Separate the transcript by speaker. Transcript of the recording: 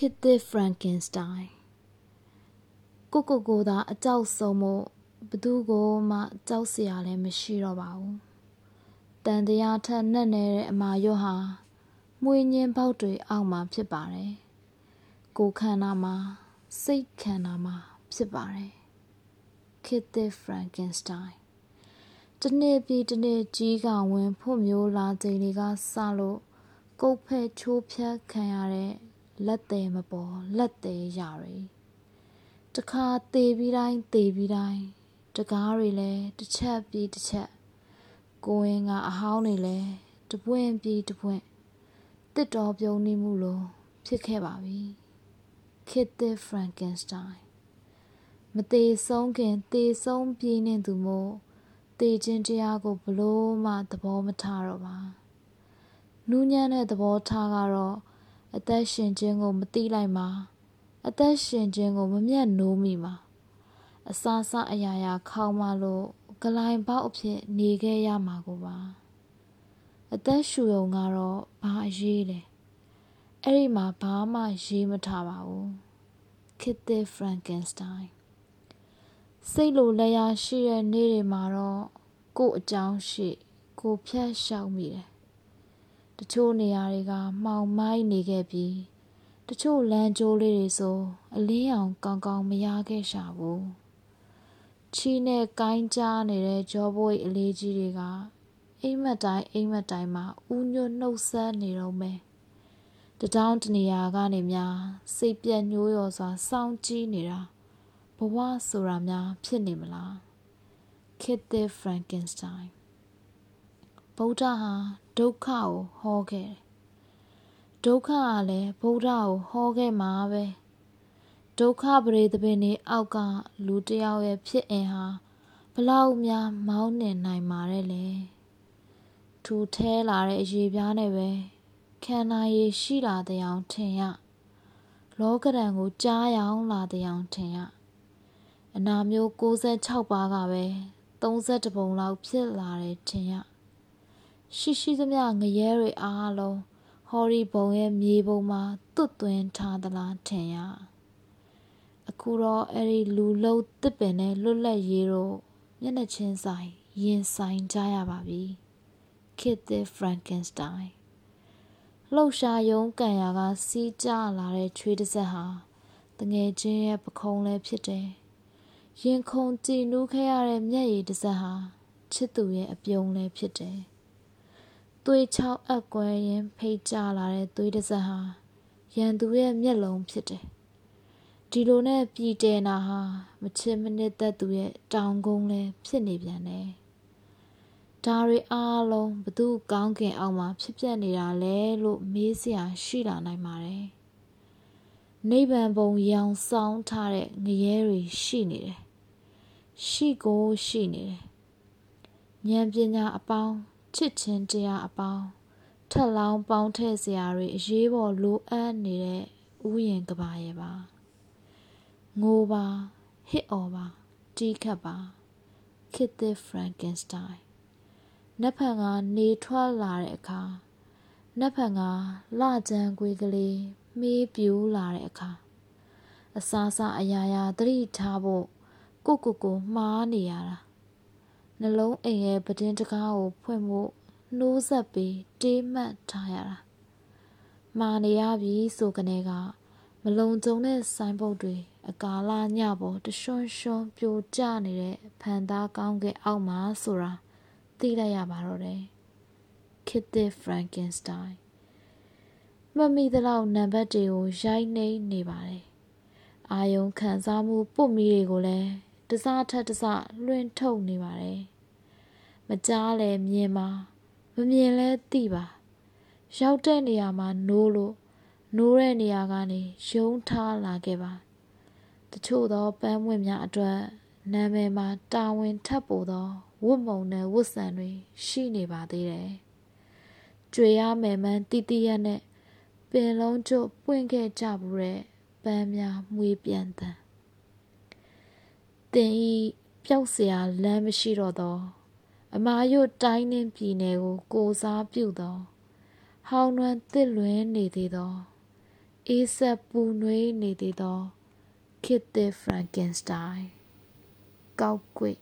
Speaker 1: ခေတ်သစ် Frankenstein ကိုကိုကိုသာအကြောက်ဆုံးမို့ဘသူကိုမှကြောက်စရာလည်းမရှိတော့ပါဘူးတန်တရားထက်နှက်နေတဲ့အမာရွတ်ဟာမွေညင်းပေါက်တွေအောက်မှာဖြစ်ပါတယ်ကိုခန္ဓာမှာစိတ်ခန္ဓာမှာဖြစ်ပါတယ်ခေတ်သစ် Frankenstein တနေ့ပြီးတနေ့ကြီးကဝင်ဖို့မျိုးလာချိန်တွေကစလို့ကုတ်ဖက်ချိုးဖြတ်ခံရတဲ့ လက်သေးမပေါ်လက်သေးရတွေတခါသေးပြီးတိုင်းသေးပြီးတိုင်းတကားတွေလည်းတစ်ချက်ပြီးတစ်ချက်ကိုရင်ကအဟောင်းတွေလည်းတပွင့်ပြီးတပွင့်တစ်တော်ပြုံးနေမှုလိုဖြစ်ခဲ့ပါပြီခေတ်သစ် Frankenstein မသေးဆုံးခင်သေဆုံးပြေးနေသူမို့သေခြင်းတရားကိုဘလို့မှသဘောမထားတော့ပါနူးညံ့တဲ့သဘောထားကတော့ အသက်ရှင်ခြင်းကိုမသိလိုက်မှာအသက်ရှင်ခြင်းကိုမမျက်နှိုးမိမှာအစာစအရာရာခေါင်းမလို့ဂလိုင်ပေါက်အဖြစ်နေခဲ့ရမှာကိုပါအသက်ရှူုံကတော့ဘာအရေးလဲအဲ့ဒီမှာဘာမှရေးမထားပါဘူးခစ်သစ်ဖရန်ကင်စတိုင်းစိတ်လိုလက်ရရှိတဲ့နေ့တွေမှာတော့ကို့အကြောင်းရှိကိုဖြတ်လျှောက်မိတယ် တချို့နေရာတွေကမှောင်မိုင်းနေခဲ့ပြီးတချို့လမ်းကျိုးလေးတွေဆိုအလင်းအောင်ကောင်းကောင်းမရခဲ့ရှာဘူးချီနဲ့ကိုင်းကြားနေတဲ့ကြောပွေအလေးကြီးတွေကအိမ်မက်တိုင်းအိမ်မက်တိုင်းမှာဥညွတ်နှုတ်ဆက်နေတော့မယ်တတောင်းတနေရာကနေများစိတ်ပြက်ညှိုးရော်စွာစောင့်ကြည့်နေတာဘဝဆိုတာများဖြစ်နေမလားခေတ်သစ်ဖရန်ကင်စတိုင်း ဗုဒ္ဓဟာဒုက္ခကိုဟောခဲ့တယ်ဒုက္ခကလည်းဗုဒ္ဓကိုဟောခဲ့မှာပဲဒုက္ခပရိသပင်နေအောက်ကလူတယောက်ရဲ့ဖြစ်အင်ဟာဘလောက်များမောင်းနှင်နိုင်မှာတဲ့လေထူထဲလာတဲ့အရေးပြားနဲ့ပဲခန္ဓာရည်ရှိလာတဲ့အောင်ထင်ရလောကဒဏ်ကိုကြားရအောင်လာတဲ့အောင်ထင်ရအနာမျိုး66ပါးကပဲ32ပုံလောက်ဖြစ်လာတယ်ထင်ရ ရှိရှိသမျှငရဲတွေအားလုံးဟော်ရီဘုံရဲ့မြေပုံမှာတွတ်သွင်းထားသလားထင်ရအခုတော့အဲ့ဒီလူလုံးတစ်ပင်နဲ့လွတ်လပ်ရေးတို့မျက်နှာချင်းဆိုင်ရင်ဆိုင်ကြရပါပြီခေတ်သစ်ဖရန်ကင်စတိုင်းလှုပ်ရှားယုံကန်ရာကစီးကြလာတဲ့ချွေးတစ်စက်ဟာတငယ်ချင်းရဲ့ပခုံးလည်းဖြစ်တယ်ရင်ခုန်ကြည်နူးခဲ့ရတဲ့မျက်ရည်တစ်စက်ဟာချစ်သူရဲ့အပြုံးလည်းဖြစ်တယ် သွေးချောက်အပ်ကွဲရင်ဖိတ်ကြလာတဲ့သွေးတစ်စက်ဟာရန်သူရဲ့မျက်လုံးဖြစ်တယ်ဒီလိုနဲ့ပြည်တဲနာဟာမချစ်မနစ်သက်သူရဲ့တောင်ကုန်းလဲဖြစ်နေပြန်တယ်ဒါတွေအားလုံးဘသူကောင်းကင်အောက်မှာဖြစ်ပျက်နေတာလဲလို့မေးစရာရှိလာနိုင်ပါတယ်နိဗ္ဗာန်ဘုံရောင်ဆောင်ထားတဲ့ငရဲတွေရှိနေတယ်ရှိကိုရှိနေတယ်ဉာဏ်ပညာအပေါင်း ချစ်ချင်းတရားအပေါင်းထက်လောင်းပေါင်းထည့်စရာတွေအရေးပေါ်လိုအပ်နေတဲ့ဥယျင်ကဘာရဲ့ပါငိုပါဟစ်အော်ပါတီးခတ်ပါခစ်သစ်ဖရန်ကင်စတိုင်းနက်ဖန်ကနေထွက်လာတဲ့အခါနက်ဖန်ကလကြမ်းကွေးကလေးမေးပြူလာတဲ့အခါအစားစားအရာရာသတိထားဖို့ကိုကိုကိုမှားနေရတာ နှလုံးအိမ်ရဲ့ပဒင်းတကားကိုဖွင့်ဖို့နှိုးဆက်ပြီးတေးမှတ်ထားရတာမှားနေရပြီဆိုကနေကမလုံခြုံတဲ့ဆိုင်းဘုတ်တွေအကာလညပေါ်တရွှွန်းရွှွန်းပြိုကျနေတဲ့ဖန်သားကောင်းကင်အောက်မှာဆိုတာသိလိုက်ရပါတော့တယ်ခစ်သစ်ဖရန်ကင်စတိုင်းမမိသလောက်နံပါတ်တွေကိုရိုက်နှိမ့်နေပါတယ်အာယုံခံစားမှုပုတ်မီတွေကိုလည်း တစားထက်တစားလွှင့်ထုတ်နေပါတယ်မကြားလဲမြင်ပါမမြင်လဲသိပါ ရောက်တဲ့နေရာမှာနိုးလို့နိုးတဲ့နေရာကနေယုံထားလာခဲ့ပါတချို့သောပန်းပွင့်များအတွက်နာမည်မှာတာဝန်ထပ်ပို့သောဝတ်မုံနဲ့ဝတ်ဆန်တွေရှိနေပါသေးတယ်ကြွေရမယ်မှန်းတီးတီးရနဲ့ပင်လုံးကျုပ်ပွင့်ခဲ့ကြဘူးတဲ့ပန်းများမွေးပြန်တန် တင်ဤပျောက်เสียလမ်းမရှိတော့သောအမာရွတ်တိုင်းနှင်းပြည်နယ်ကိုကိုစားပြုသောဟောင်းနှွမ်းတစ်လွင်နေသေးသော အေးဆက်ပူနွေးနေသေးသောခေတ်သစ်ဖရန်ကင်စတိုင်းကောက်ကွေ့